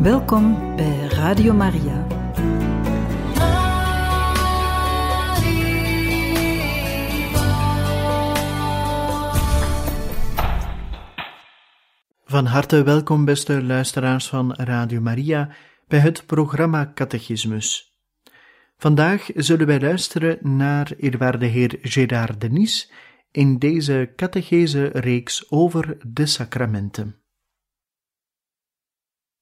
Welkom bij Radio Maria. Van harte welkom, beste luisteraars van Radio Maria, bij het programma Catechismus. Vandaag zullen wij luisteren naar eerwaarde heer Gérard Denis in deze catechese reeks over de sacramenten.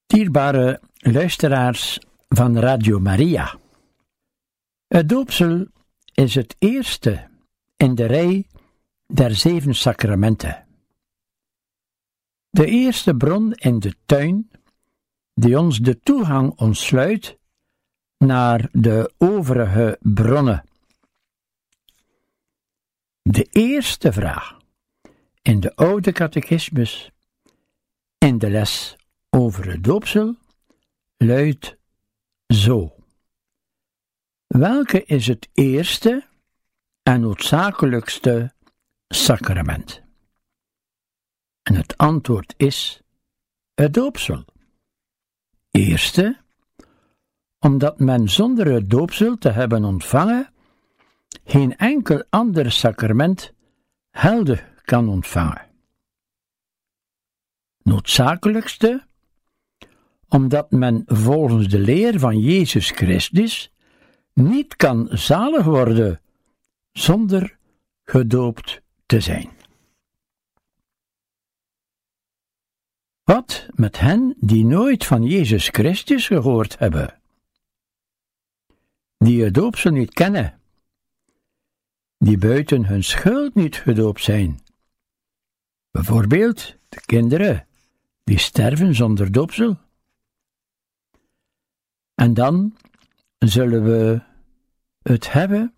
Dierbare luisteraars van Radio Maria. Het doopsel is het eerste in de rij der zeven sacramenten. De eerste bron in de tuin die ons de toegang ontsluit naar de overige bronnen. De eerste vraag in de oude catechismus in de les over het doopsel luidt zo. Welke is het eerste en noodzakelijkste sacrament? En het antwoord is het doopsel. Eerste, omdat men zonder het doopsel te hebben ontvangen geen enkel ander sacrament helder kan ontvangen. Noodzakelijkste, omdat men volgens de leer van Jezus Christus niet kan zalig worden zonder gedoopt te zijn. Wat met hen die nooit van Jezus Christus gehoord hebben, die het doopsel niet kennen, die buiten hun schuld niet gedoopt zijn, bijvoorbeeld de kinderen die sterven zonder doopsel? En dan zullen we het hebben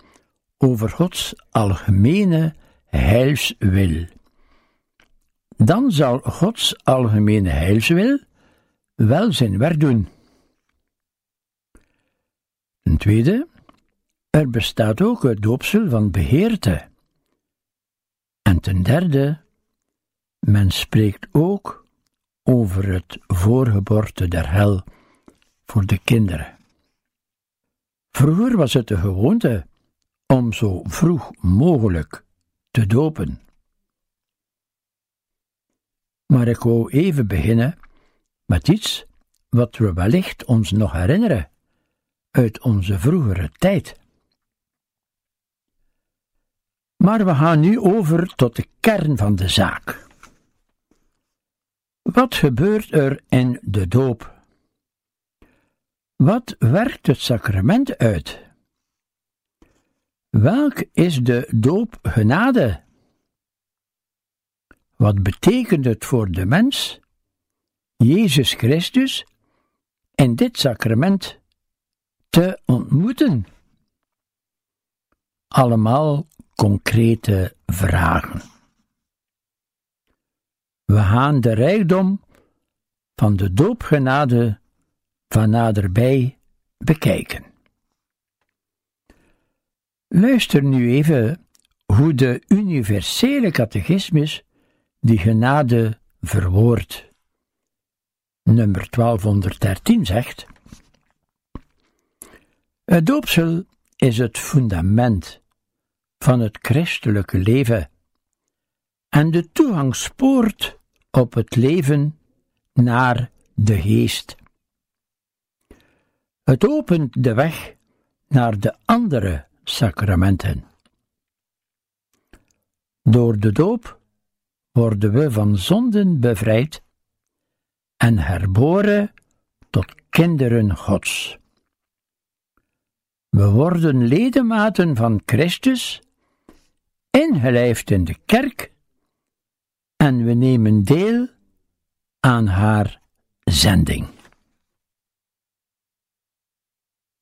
over Gods algemene heilswil. Dan zal Gods algemene heilswil wel zijn werk doen. Ten tweede, er bestaat ook het doopsel van beheerte. En ten derde, men spreekt ook over het voorgeboorte der hel voor de kinderen. Vroeger was het de gewoonte om zo vroeg mogelijk te dopen. Maar ik wou even beginnen met iets wat we wellicht ons nog herinneren uit onze vroegere tijd. Maar we gaan nu over tot de kern van de zaak. Wat gebeurt er in de doop? Wat werkt het sacrament uit? Welk is de doopgenade? Wat betekent het voor de mens, Jezus Christus, in dit sacrament te ontmoeten? Allemaal concrete vragen. We gaan de rijkdom van de doopgenade van naderbij bekijken. Luister nu even hoe de universele catechismus die genade verwoordt. Nummer 1213 zegt: Het doopsel is het fundament van het christelijke leven en de toegangspoort op het leven naar de geest. Het opent de weg naar de andere sacramenten. Door de doop worden we van zonden bevrijd en herboren tot kinderen Gods. We worden ledematen van Christus, ingelijfd in de kerk, en we nemen deel aan haar zending.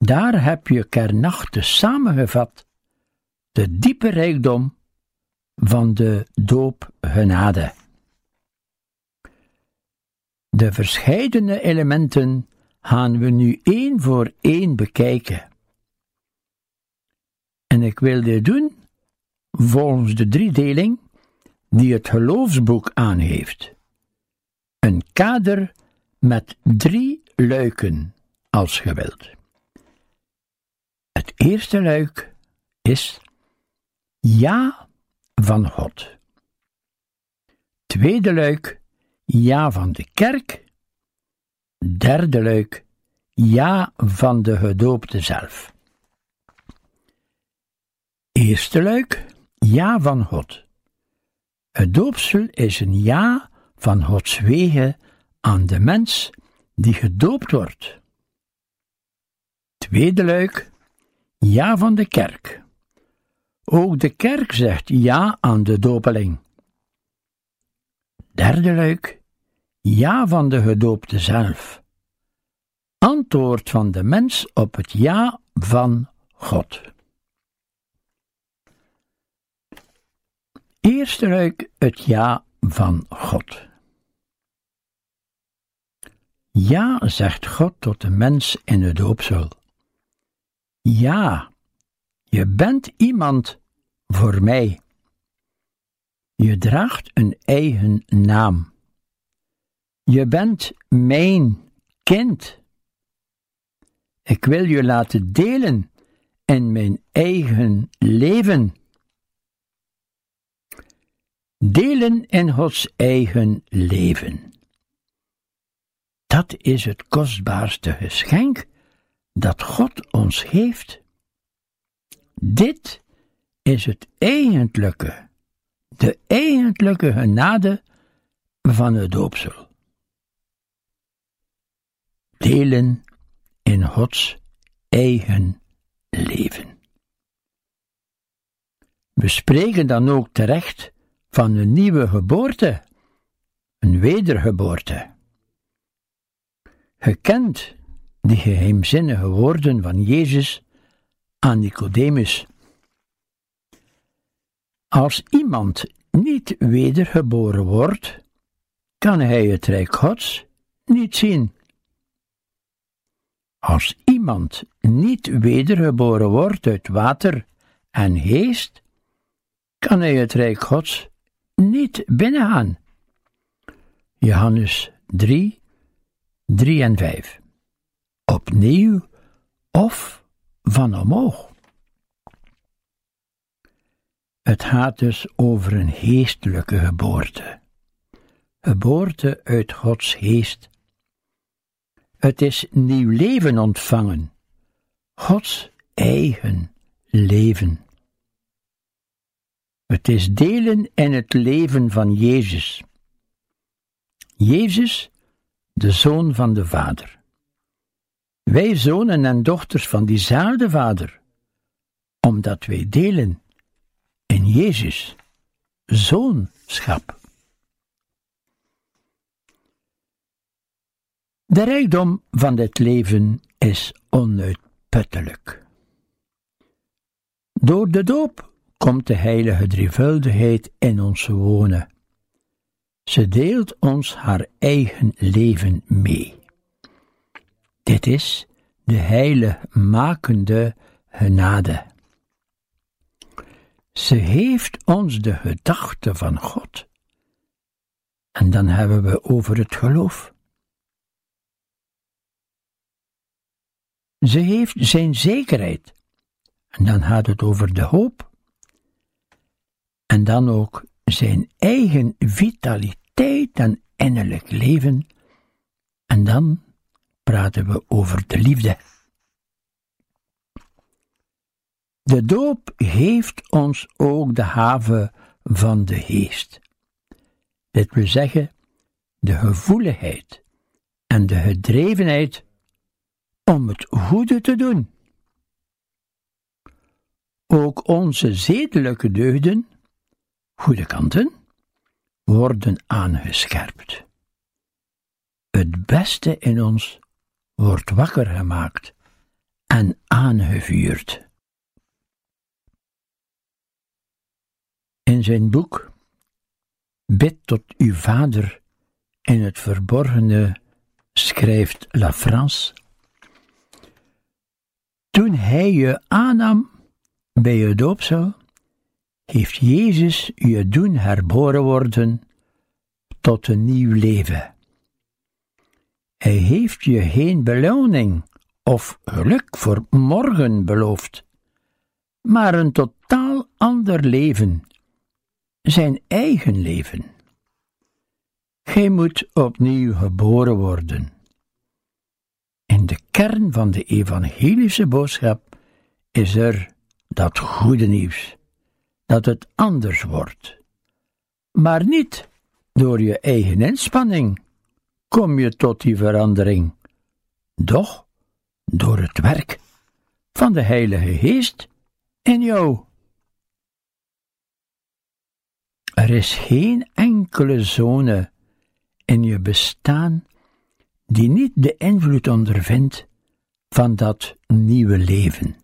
Daar heb je kernachtig samengevat de diepe rijkdom van de doopgenade. De verscheidene elementen gaan we nu één voor één bekijken. En ik wil dit doen volgens de driedeling die het geloofsboek aangeeft. Een kader met drie luiken, als ge wilt. Het eerste luik is ja van God. Tweede luik ja van de kerk. Derde luik ja van de gedoopte zelf. Eerste luik ja van God. Het doopsel is een ja van Gods wegen aan de mens die gedoopt wordt. Tweede luik ja van de kerk. Ook de kerk zegt ja aan de dopeling. Derde luik, ja van de gedoopte zelf. Antwoord van de mens op het ja van God. Eerste luik, het ja van God. Ja, zegt God tot de mens in het doopsel. Ja, je bent iemand voor mij. Je draagt een eigen naam. Je bent mijn kind. Ik wil je laten delen in mijn eigen leven. Delen in Gods eigen leven. Dat is het kostbaarste geschenk dat God ons geeft. Dit is het eigentlijke, de eigentlijke genade van het doopsel. Delen in Gods eigen leven. We spreken dan ook terecht van een nieuwe geboorte, een wedergeboorte. Gekend die geheimzinnige woorden van Jezus aan Nicodemus. Als iemand niet wedergeboren wordt, kan hij het Rijk Gods niet zien. Als iemand niet wedergeboren wordt uit water en geest, kan hij het Rijk Gods niet binnengaan. Johannes 3, 3 en 5. Opnieuw of van omhoog. Het gaat dus over een geestelijke geboorte. Geboorte uit Gods geest. Het is nieuw leven ontvangen. Gods eigen leven. Het is delen in het leven van Jezus. Jezus, de Zoon van de Vader. Wij zonen en dochters van diezelfde Vader, omdat wij delen in Jezus, zoonschap. De rijkdom van dit leven is onuitputtelijk. Door de doop komt de heilige drievuldigheid in ons wonen. Ze deelt ons haar eigen leven mee. Dit is de heiligmakende genade. Ze heeft ons de gedachte van God. En dan hebben we over het geloof. Ze heeft zijn zekerheid. En dan gaat het over de hoop. En dan ook zijn eigen vitaliteit en innerlijk leven. En dan praten we over de liefde. De doop geeft ons ook de haven van de geest. Dit wil zeggen, de gevoeligheid en de gedrevenheid om het goede te doen. Ook onze zedelijke deugden, goede kanten, worden aangescherpt. Het beste in ons wordt wakker gemaakt en aangevuurd. In zijn boek Bid tot uw vader in het verborgene schrijft La France. Toen hij je aannam bij je doopsel, heeft Jezus je doen herboren worden tot een nieuw leven. Hij heeft je geen beloning of geluk voor morgen beloofd, maar een totaal ander leven, zijn eigen leven. Gij moet opnieuw geboren worden. In de kern van de evangelische boodschap is er dat goede nieuws, dat het anders wordt. Maar niet door je eigen inspanning kom je tot die verandering, doch door het werk van de Heilige Geest in jou. Er is geen enkele zone in je bestaan die niet de invloed ondervindt van dat nieuwe leven.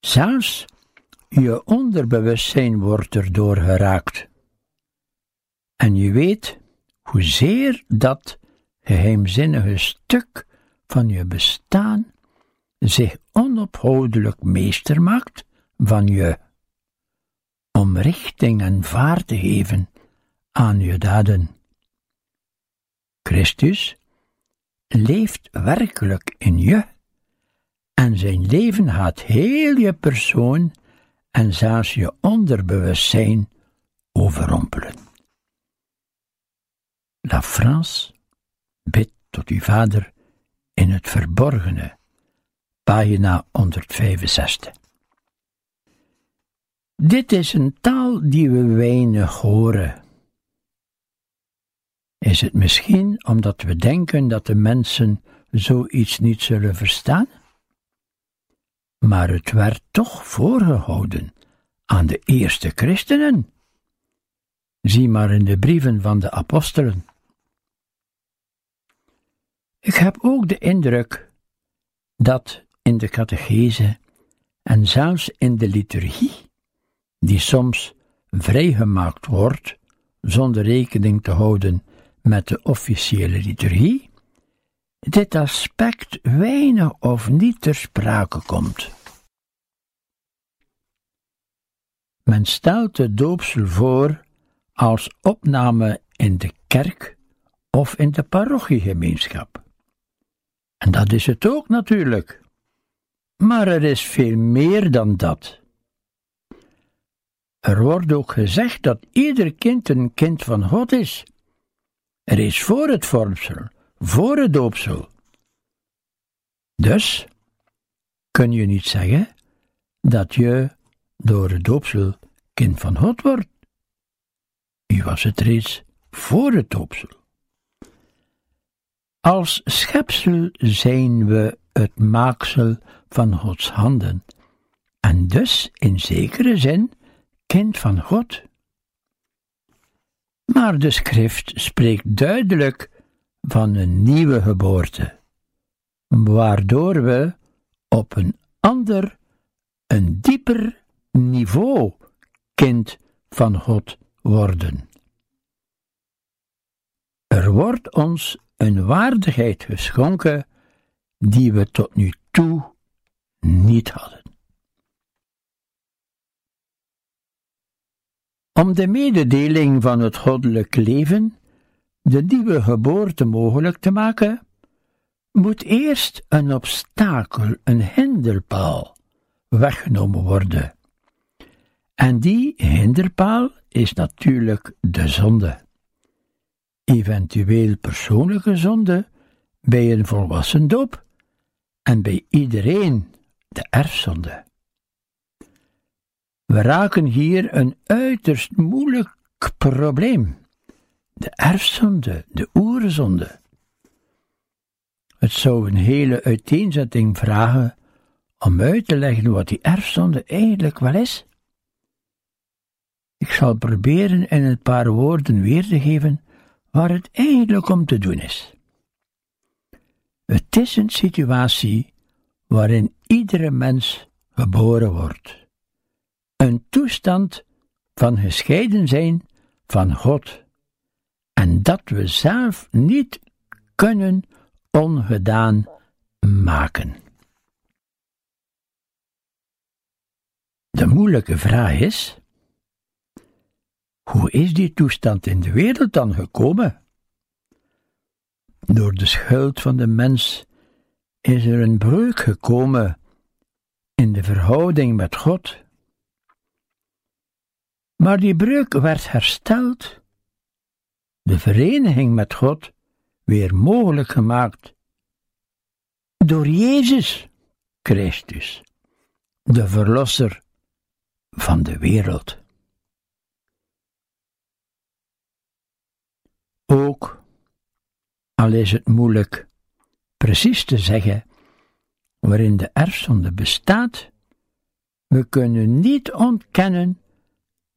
Zelfs je onderbewustzijn wordt erdoor geraakt. En je weet hoezeer dat geheimzinnige stuk van je bestaan zich onophoudelijk meester maakt van je, om richting en vaart te geven aan je daden. Christus leeft werkelijk in je, en zijn leven gaat heel je persoon en zelfs je onderbewustzijn overrompelen. La France bidt tot uw vader in het verborgene, pagina 165. Dit is een taal die we weinig horen. Is het misschien omdat we denken dat de mensen zoiets niet zullen verstaan? Maar het werd toch voorgehouden aan de eerste christenen. Zie maar in de brieven van de apostelen. Ik heb ook de indruk dat in de catechese en zelfs in de liturgie, die soms vrijgemaakt wordt zonder rekening te houden met de officiële liturgie, dit aspect weinig of niet ter sprake komt. Men stelt de doopsel voor als opname in de kerk of in de parochiegemeenschap. En dat is het ook natuurlijk. Maar er is veel meer dan dat. Er wordt ook gezegd dat ieder kind een kind van God is. Er is voor het vormsel, voor het doopsel. Dus kun je niet zeggen dat je door het doopsel kind van God wordt. U was het reeds voor het doopsel. Als schepsel zijn we het maaksel van Gods handen, en dus in zekere zin kind van God. Maar de schrift spreekt duidelijk van een nieuwe geboorte, waardoor we op een ander, een dieper niveau kind van God worden. Er wordt ons een waardigheid geschonken die we tot nu toe niet hadden. Om de mededeling van het goddelijk leven, de nieuwe geboorte mogelijk te maken, moet eerst een obstakel, een hinderpaal, weggenomen worden. En die hinderpaal is natuurlijk de zonde eventueel persoonlijke zonde bij een volwassen doop en bij iedereen de erfzonde. We raken hier een uiterst moeilijk probleem. De erfzonde, de oerzonde. Het zou een hele uiteenzetting vragen om uit te leggen wat die erfzonde eigenlijk wel is. Ik zal proberen in een paar woorden weer te geven waar het eigenlijk om te doen is. Het is een situatie waarin iedere mens geboren wordt. Een toestand van gescheiden zijn van God. En dat we zelf niet kunnen ongedaan maken. De moeilijke vraag is: hoe is die toestand in de wereld dan gekomen? Door de schuld van de mens is er een breuk gekomen in de verhouding met God. Maar die breuk werd hersteld, de vereniging met God weer mogelijk gemaakt door Jezus Christus, de Verlosser van de wereld. Ook, al is het moeilijk precies te zeggen waarin de erfzonde bestaat, we kunnen niet ontkennen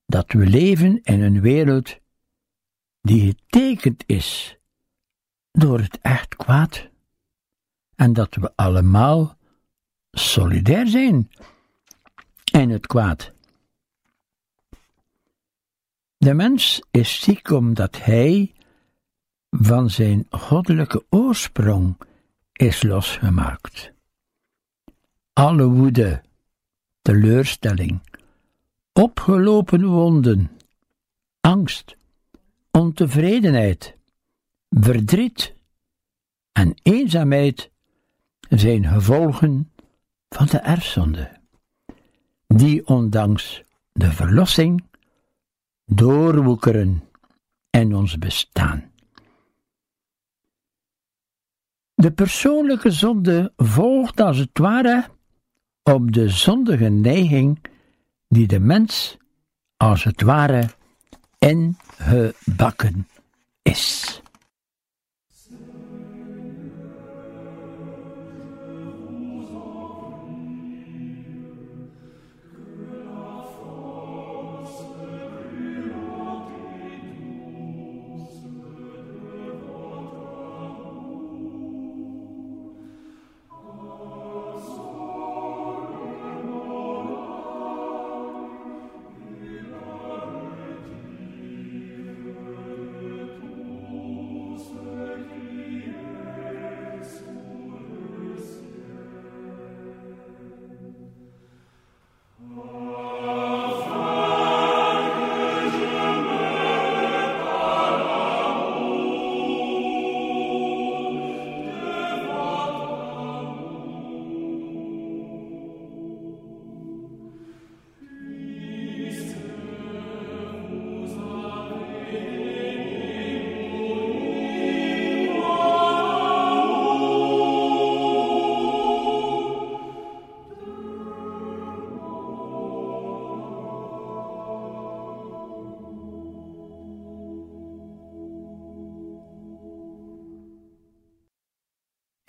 dat we leven in een wereld die getekend is door het echt kwaad en dat we allemaal solidair zijn in het kwaad. De mens is ziek omdat hij van zijn goddelijke oorsprong is losgemaakt. Alle woede, teleurstelling, opgelopen wonden, angst, ontevredenheid, verdriet en eenzaamheid zijn gevolgen van de erfzonde, die ondanks de verlossing doorwoekeren in ons bestaan. De persoonlijke zonde volgt als het ware op de zondige neiging die de mens als het ware ingebakken is.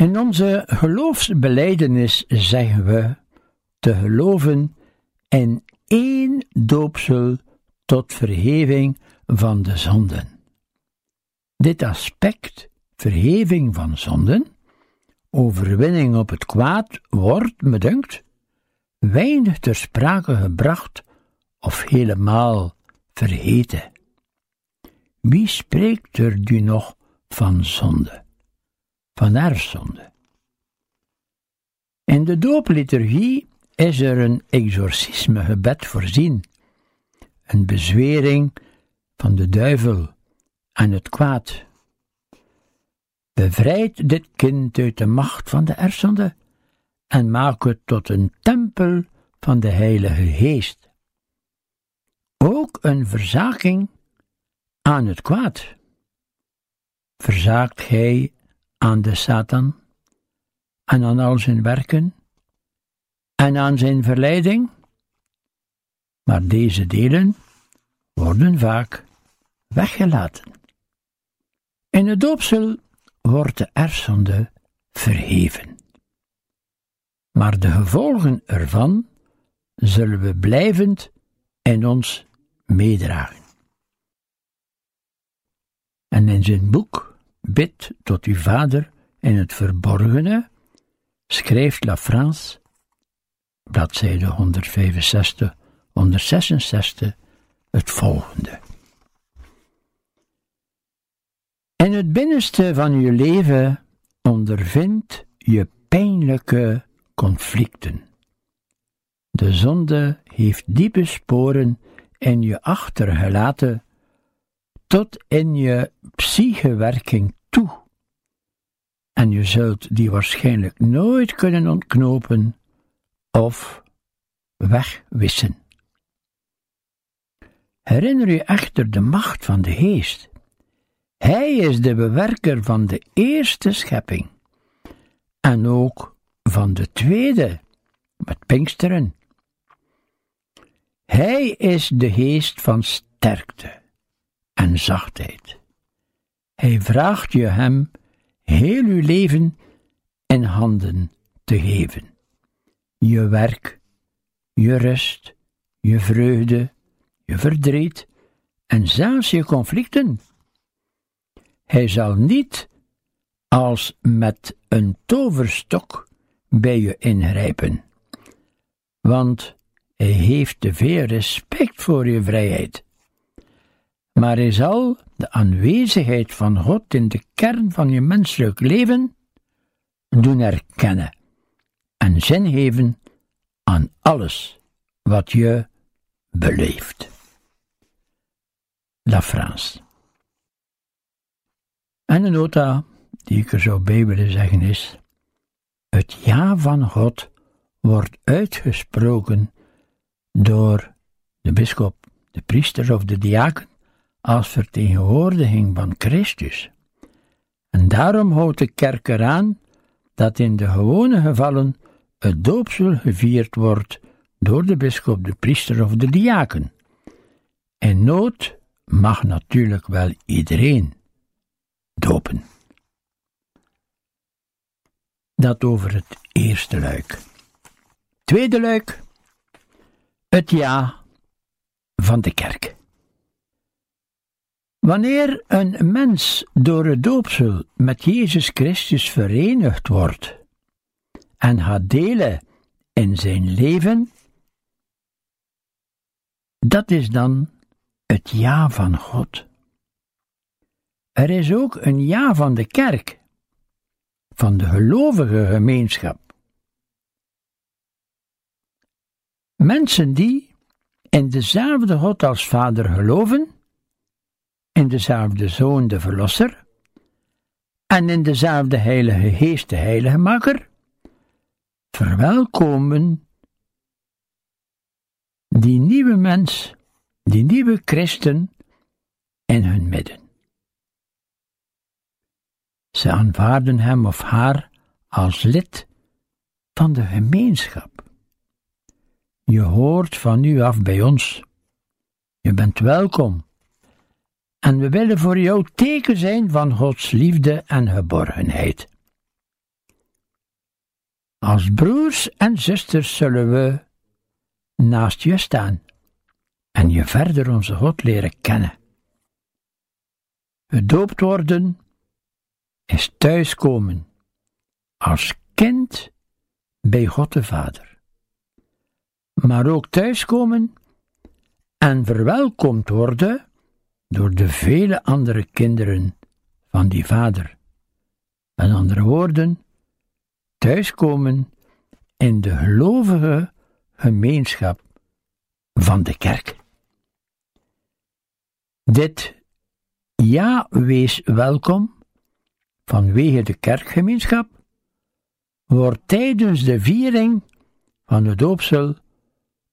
In onze geloofsbeleidenis zeggen we te geloven in één doopsel tot verheving van de zonden. Dit aspect, verheving van zonden, overwinning op het kwaad, wordt, me dunkt, weinig ter sprake gebracht of helemaal vergeten. Wie spreekt er nu nog van zonde? Van erfzonde. In de doopliturgie is er een exorcismegebed voorzien, een bezwering van de duivel en het kwaad. Bevrijd dit kind uit de macht van de erfzonde en maak het tot een tempel van de Heilige Geest. Ook een verzaking aan het kwaad. Verzaakt gij aan de Satan en aan al zijn werken en aan zijn verleiding, maar deze delen worden vaak weggelaten. In het doopsel wordt de erfzonde verheven. Maar de gevolgen ervan zullen we blijvend in ons meedragen. En in zijn boek Bid tot uw Vader in het verborgene, schrijft La France, bladzijde 165, 166, het volgende. In het binnenste van je leven ondervindt je pijnlijke conflicten. De zonde heeft diepe sporen in je achtergelaten tot in je psychewerking toe, en je zult die waarschijnlijk nooit kunnen ontknopen of wegwissen. Herinner je echter de macht van de geest. Hij is de bewerker van de eerste schepping en ook van de tweede, met Pinksteren. Hij is de geest van sterkte en zachtheid. Hij vraagt je hem heel uw leven in handen te geven. Je werk, je rust, je vreugde, je verdriet en zelfs je conflicten. Hij zal niet als met een toverstok bij je ingrijpen, want hij heeft te veel respect voor je vrijheid. Maar hij zal de aanwezigheid van God in de kern van je menselijk leven doen erkennen en zin geven aan alles wat je beleeft. La France. En de nota die ik er zou bij willen zeggen is: Het ja van God wordt uitgesproken door de bisschop, de priester of de diaken als vertegenwoordiging van Christus. En daarom houdt de kerk eraan dat in de gewone gevallen het doopsel gevierd wordt door de bisschop, de priester of de diaken. In nood mag natuurlijk wel iedereen dopen. Dat over het eerste luik. Tweede luik, het ja van de kerk. Wanneer een mens door het doopsel met Jezus Christus verenigd wordt en gaat delen in zijn leven, dat is dan het ja van God. Er is ook een ja van de kerk, van de gelovige gemeenschap. Mensen die in dezelfde God als Vader geloven, in dezelfde Zoon de Verlosser, en in dezelfde Heilige Geest de Heilige Maker, verwelkomen die nieuwe mens, die nieuwe christen in hun midden. Ze aanvaarden hem of haar als lid van de gemeenschap. Je hoort van nu af bij ons. Je bent welkom. En we willen voor jou teken zijn van Gods liefde en geborgenheid. Als broers en zusters zullen we naast je staan en je verder onze God leren kennen. Gedoopt worden is thuiskomen als kind bij God de Vader. Maar ook thuiskomen en verwelkomd worden door de vele andere kinderen van die Vader. Met andere woorden, thuiskomen in de gelovige gemeenschap van de kerk. Dit ja, wees welkom vanwege de kerkgemeenschap wordt tijdens de viering van de doopsel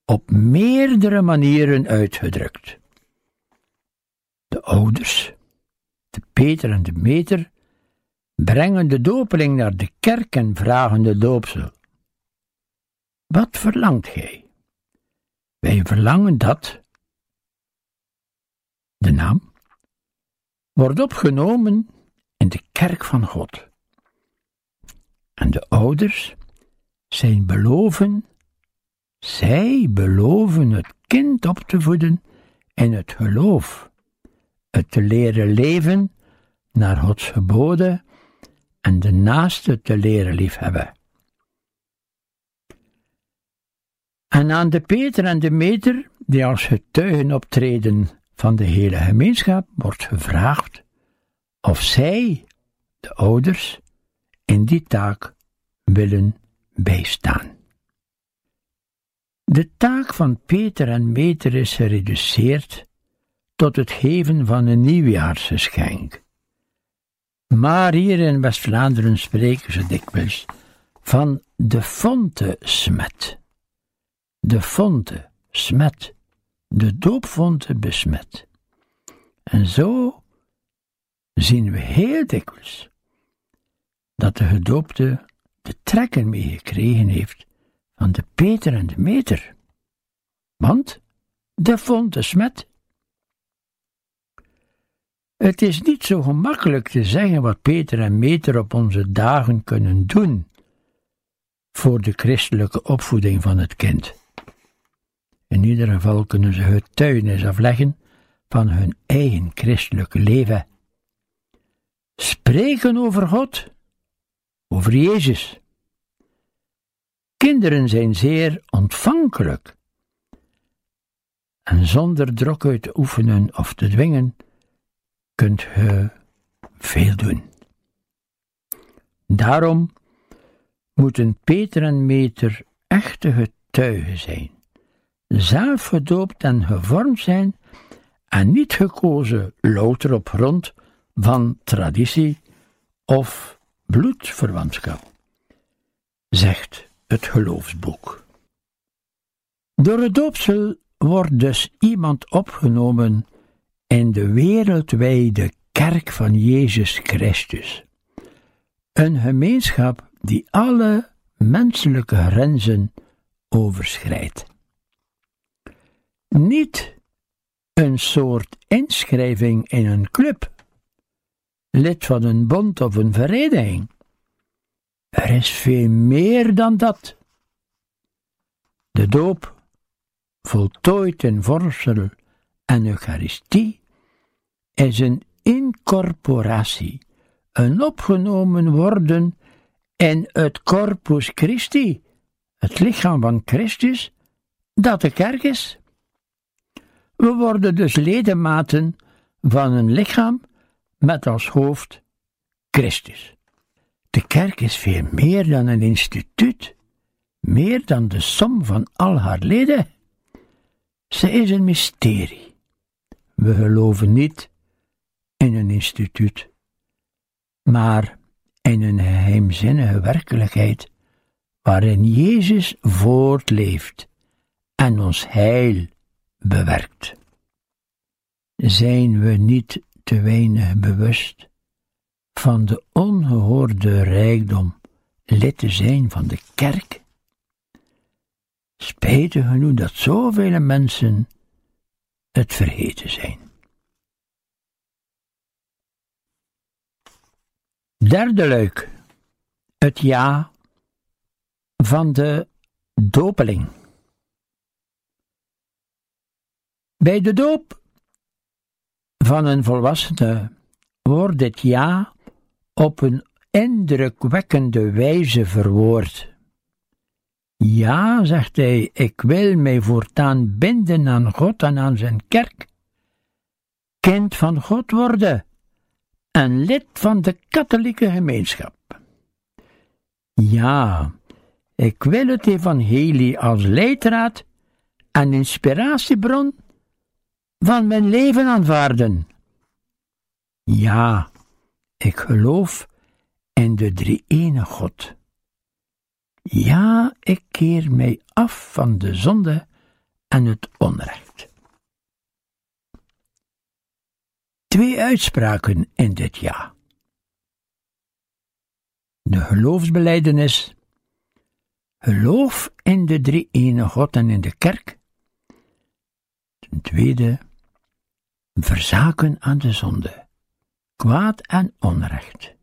op meerdere manieren uitgedrukt. De ouders, de Peter en de Meter, brengen de dopeling naar de kerk en vragen de doopsel. Wat verlangt gij? Wij verlangen dat de naam wordt opgenomen in de kerk van God. En de ouders zijn beloven, zij beloven het kind op te voeden in het geloof, het te leren leven naar Gods geboden en de naaste te leren liefhebben. En aan de Peter en de Meter, die als getuigen optreden van de hele gemeenschap, wordt gevraagd of zij, de ouders, in die taak willen bijstaan. De taak van Peter en Meter is gereduceerd tot het geven van een nieuwjaarsgeschenk. Maar hier in West-Vlaanderen spreken ze dikwijls van de fonte smet. De fonte smet, de doopfonte besmet. En zo zien we heel dikwijls dat de gedoopte de trekken mee gekregen heeft van de Peter en de Meter. Want de fonte smet. Het is niet zo gemakkelijk te zeggen wat Peter en Meter op onze dagen kunnen doen voor de christelijke opvoeding van het kind. In ieder geval kunnen ze getuigenis afleggen van hun eigen christelijke leven. Spreken over God, over Jezus. Kinderen zijn zeer ontvankelijk. En zonder druk uit te oefenen of te dwingen, kunt je veel doen. Daarom moeten Peter en Meter echte getuigen zijn, zelf gedoopt en gevormd zijn en niet gekozen louter op grond van traditie of bloedverwantschap, zegt het geloofsboek. Door het doopsel wordt dus iemand opgenomen in de wereldwijde kerk van Jezus Christus. Een gemeenschap die alle menselijke grenzen overschrijdt. Niet een soort inschrijving in een club, lid van een bond of een vereniging. Er is veel meer dan dat. De doop, voltooid in vormsel en Eucharistie, is een incorporatie, een opgenomen worden in het corpus Christi, het lichaam van Christus, dat de kerk is. We worden dus ledematen van een lichaam met als hoofd Christus. De kerk is veel meer dan een instituut, meer dan de som van al haar leden. Ze is een mysterie. We geloven niet in een instituut, maar in een geheimzinnige werkelijkheid waarin Jezus voortleeft en ons heil bewerkt. Zijn we niet te weinig bewust van de ongehoorde rijkdom lid te zijn van de kerk? Spijtig genoeg dat zoveel mensen het vergeten zijn. Derde luik. Het ja van de dopeling. Bij de doop van een volwassene wordt het ja op een indrukwekkende wijze verwoord. Ja, zegt hij, ik wil mij voortaan binden aan God en aan zijn kerk, kind van God worden en lid van de katholieke gemeenschap. Ja, ik wil het evangelie als leidraad en inspiratiebron van mijn leven aanvaarden. Ja, ik geloof in de drie-ene God. Ja, ik keer mij af van de zonde en het onrecht. Twee uitspraken in dit jaar. De geloofsbeleidenis. Geloof in de drie-ene God en in de kerk. Ten tweede, verzaken aan de zonde, kwaad en onrecht.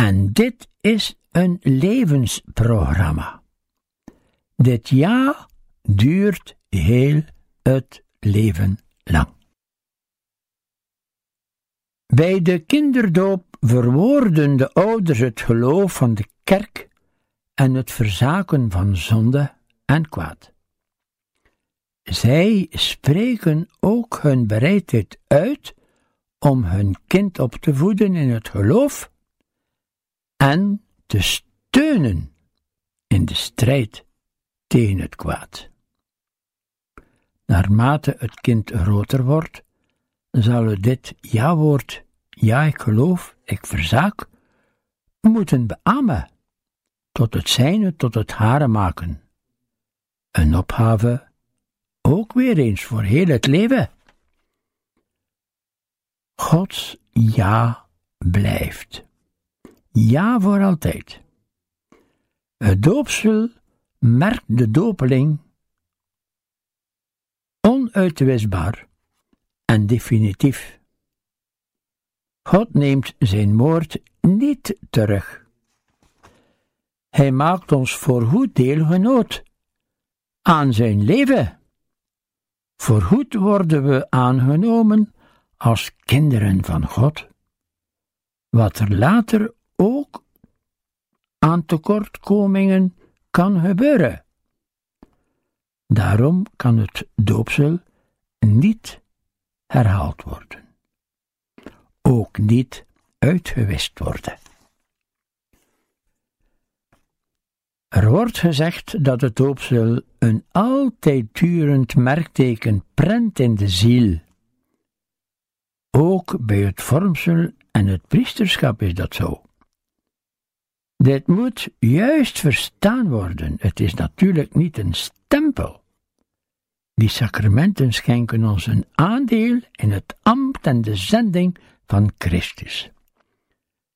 En dit is een levensprogramma. Dit jaar duurt heel het leven lang. Bij de kinderdoop verwoorden de ouders het geloof van de kerk en het verzaken van zonde en kwaad. Zij spreken ook hun bereidheid uit om hun kind op te voeden in het geloof en te steunen in de strijd tegen het kwaad. Naarmate het kind groter wordt, zal het dit ja-woord ja, ik geloof, ik verzaak, moeten beamen, tot het zijne, tot het hare maken. Een opgave, ook weer eens voor heel het leven. Gods ja blijft. Ja voor altijd. Het doopsel merkt de dopeling onuitwisbaar en definitief. God neemt zijn woord niet terug. Hij maakt ons voorgoed deelgenoot aan zijn leven. Voorgoed worden we aangenomen als kinderen van God. Wat er later ook aan tekortkomingen kan gebeuren. Daarom kan het doopsel niet herhaald worden, ook niet uitgewist worden. Er wordt gezegd dat het doopsel een altijd durend merkteken prent in de ziel. Ook bij het vormsel en het priesterschap is dat zo. Dit moet juist verstaan worden. Het is natuurlijk niet een stempel. Die sacramenten schenken ons een aandeel in het ambt en de zending van Christus.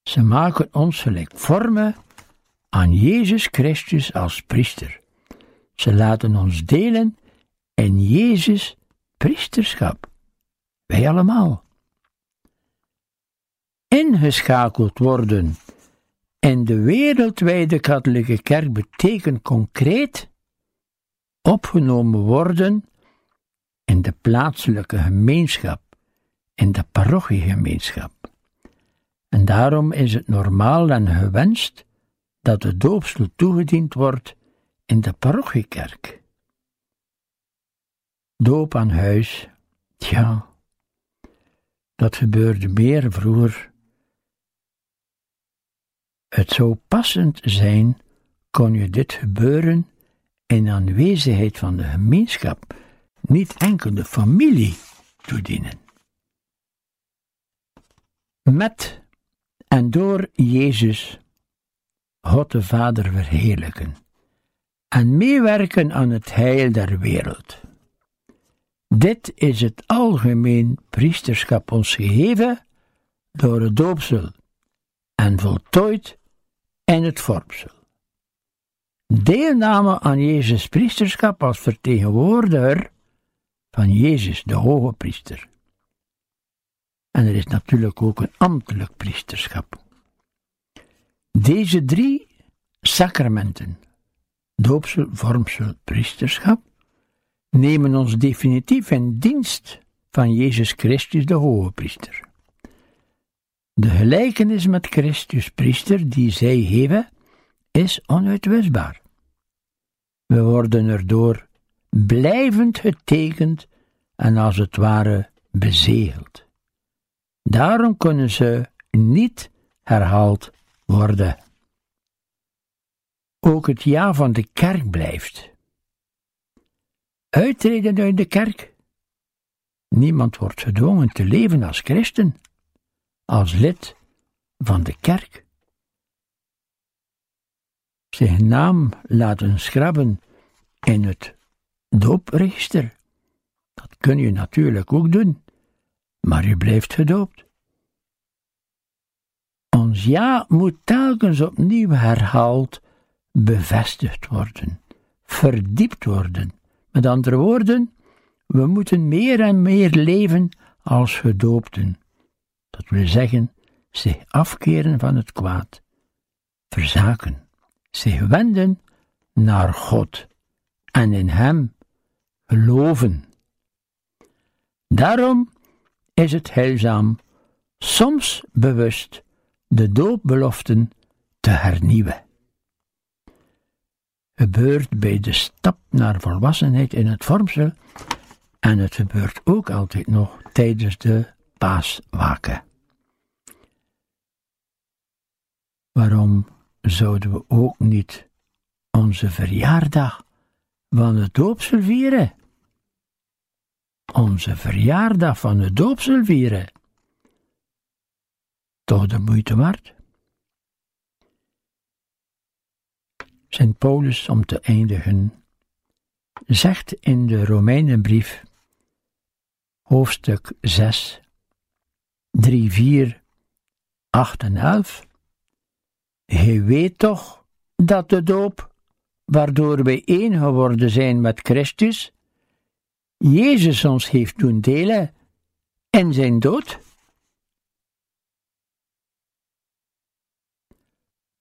Ze maken ons gelijk vormen aan Jezus Christus als priester. Ze laten ons delen in Jezus priesterschap. Wij allemaal. Ingeschakeld worden in de wereldwijde katholieke kerk betekent concreet opgenomen worden in de plaatselijke gemeenschap, in de parochiegemeenschap. En daarom is het normaal en gewenst dat de doopsel toegediend wordt in de parochiekerk. Doop aan huis, tja, dat gebeurde meer vroeger. Het zou passend zijn, kon je dit gebeuren in aanwezigheid van de gemeenschap, niet enkel de familie toedienen. Met en door Jezus God de Vader verheerlijken en meewerken aan het heil der wereld. Dit is het algemeen priesterschap ons gegeven door het doopsel en voltooid in het vormsel. Deelname aan Jezus priesterschap als vertegenwoordiger van Jezus, de hoge priester. En er is natuurlijk ook een ambtelijk priesterschap. Deze drie sacramenten, doopsel, vormsel, priesterschap, nemen ons definitief in dienst van Jezus Christus, de hoge priester. De gelijkenis met Christus, priester, die zij hebben, is onuitwisbaar. We worden erdoor blijvend getekend en als het ware bezegeld. Daarom kunnen ze niet herhaald worden. Ook het ja van de kerk blijft. Uittreden uit de kerk. Niemand wordt gedwongen te leven als christen, als lid van de kerk. Zijn naam laten schrabben in het doopregister. Dat kun je natuurlijk ook doen, maar je blijft gedoopt. Ons ja moet telkens opnieuw herhaald, bevestigd worden, verdiept worden. Met andere woorden, we moeten meer en meer leven als gedoopten. Dat wil zeggen, zich afkeren van het kwaad, verzaken, zich wenden naar God en in Hem geloven. Daarom is het heilzaam soms bewust de doopbeloften te hernieuwen. Gebeurt bij de stap naar volwassenheid in het vormsel en het gebeurt ook altijd nog tijdens de paaswaken. Waarom zouden we ook niet onze verjaardag van het doopsel vieren? Onze verjaardag van het doopsel vieren. toch de moeite waard? Sint Paulus, om te eindigen, zegt in de Romeinenbrief, hoofdstuk 6, 3, 4, 8 en 11. Hij weet toch dat de doop, waardoor wij één geworden zijn met Christus, Jezus ons heeft doen delen in zijn dood?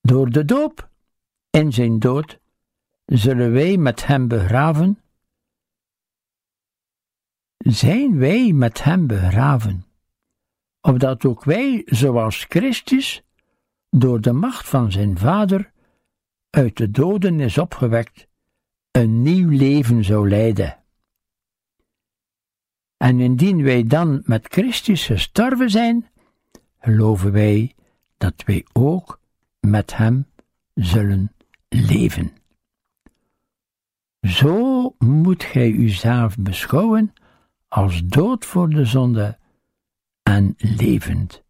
Door de doop in zijn dood zullen wij met hem begraven. Zijn wij met hem begraven, opdat ook wij, zoals Christus, door de macht van zijn Vader, uit de doden is opgewekt, een nieuw leven zou leiden. En indien wij dan met Christus gestorven zijn, geloven wij dat wij ook met Hem zullen leven. Zo moet gij uzelf beschouwen als dood voor de zonde en levend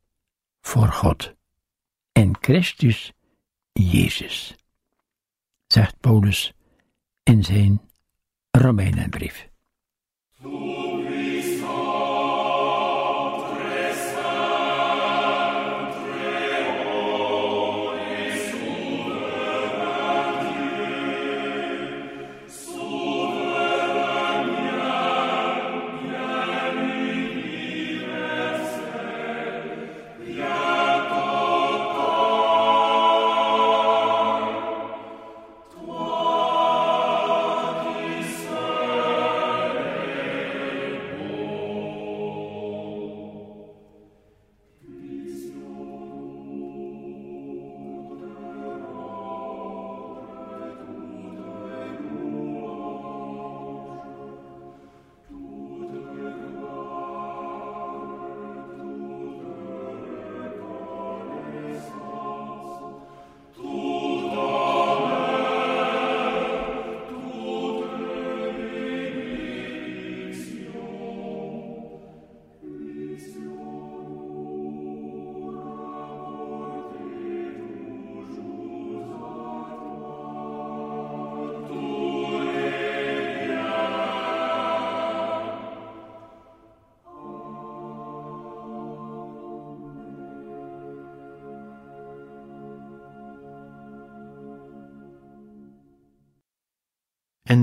voor God. In Christus Jezus, zegt Paulus in zijn Romeinenbrief.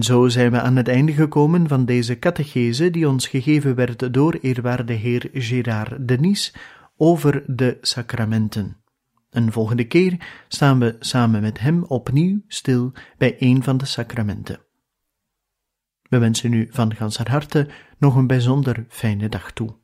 En zo zijn we aan het einde gekomen van deze catechese die ons gegeven werd door eerwaarde heer Gérard Denis over de sacramenten. Een volgende keer staan we samen met hem opnieuw stil bij een van de sacramenten. We wensen u van ganser harte nog een bijzonder fijne dag toe.